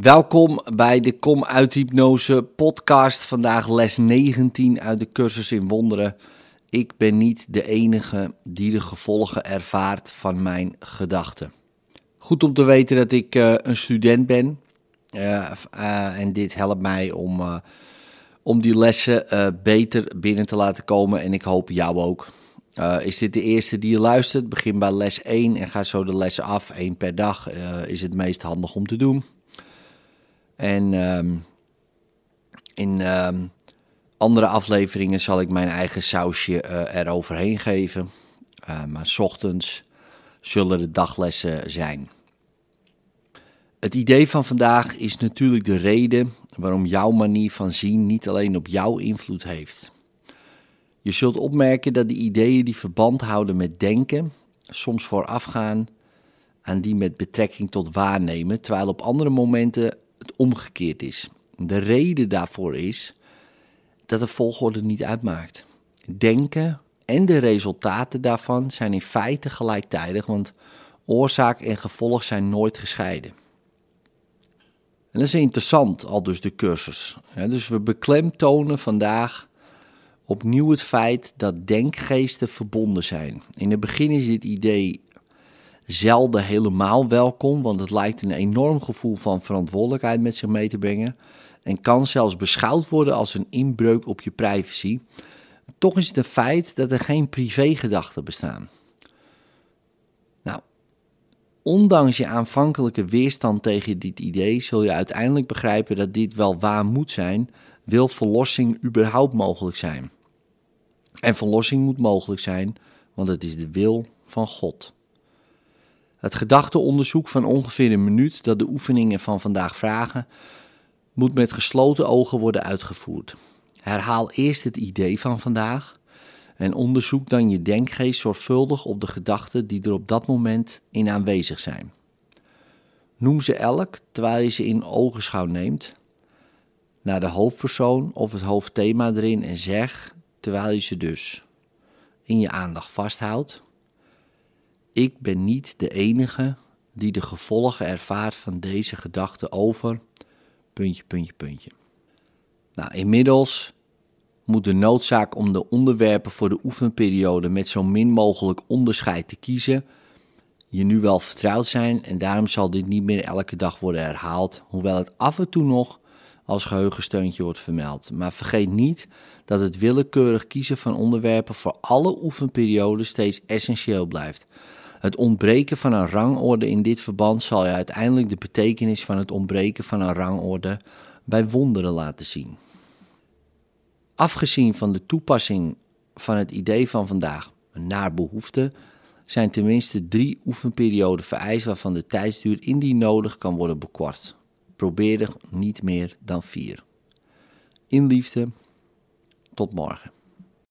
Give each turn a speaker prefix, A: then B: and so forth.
A: Welkom bij de Kom uit Hypnose podcast. Vandaag les 19 uit de cursus in wonderen. Ik ben niet de enige die de gevolgen ervaart van mijn gedachten. Goed om te weten dat ik uh, een student ben. Uh, uh, en dit helpt mij om, om die lessen beter binnen te laten komen. En ik hoop jou ook. is dit de eerste die je luistert? Begin bij les 1 en ga zo de lessen af. Eén per dag is het meest handig om te doen. En um, in um, andere afleveringen zal ik mijn eigen sausje uh, eroverheen geven. Uh, maar s ochtends zullen de daglessen zijn. Het idee van vandaag is natuurlijk de reden waarom jouw manier van zien niet alleen op jou invloed heeft. Je zult opmerken dat de ideeën die verband houden met denken soms voorafgaan aan die met betrekking tot waarnemen, terwijl op andere momenten omgekeerd is. De reden daarvoor is dat de volgorde niet uitmaakt. Denken en de resultaten daarvan zijn in feite gelijktijdig, want oorzaak en gevolg zijn nooit gescheiden. En dat is interessant, al dus de cursus. dus we beklemtonen vandaag opnieuw het feit dat denkgeesten verbonden zijn. In het begin is dit idee zelden helemaal welkom, want het lijkt een enorm gevoel van verantwoordelijkheid met zich mee te brengen en kan zelfs beschouwd worden als een inbreuk op je privacy. Toch is het een feit dat er geen privégedachten bestaan. Nou, ondanks je aanvankelijke weerstand tegen dit idee, zul je uiteindelijk begrijpen dat dit wel waar moet zijn, wil verlossing überhaupt mogelijk zijn. En verlossing moet mogelijk zijn, want het is de wil van God. Het gedachteonderzoek van ongeveer een minuut dat de oefeningen van vandaag vragen, moet met gesloten ogen worden uitgevoerd. Herhaal eerst het idee van vandaag en onderzoek dan je denkgeest zorgvuldig op de gedachten die er op dat moment in aanwezig zijn. Noem ze elk terwijl je ze in ogenschouw neemt, naar de hoofdpersoon of het hoofdthema erin en zeg, terwijl je ze dus in je aandacht vasthoudt, ik ben niet de enige die de gevolgen ervaart van deze gedachte over. Puntje, puntje, puntje. Nou, inmiddels moet de noodzaak om de onderwerpen voor de oefenperiode met zo min mogelijk onderscheid te kiezen je nu wel vertrouwd zijn en daarom zal dit niet meer elke dag worden herhaald, hoewel het af en toe nog als geheugensteuntje wordt vermeld. Maar vergeet niet dat het willekeurig kiezen van onderwerpen voor alle oefenperioden steeds essentieel blijft. Het ontbreken van een rangorde in dit verband zal je uiteindelijk de betekenis van het ontbreken van een rangorde bij wonderen laten zien. Afgezien van de toepassing van het idee van vandaag naar behoefte, zijn tenminste drie oefenperioden vereist waarvan de tijdsduur indien nodig kan worden bekort. Probeer er niet meer dan vier. In liefde, tot morgen.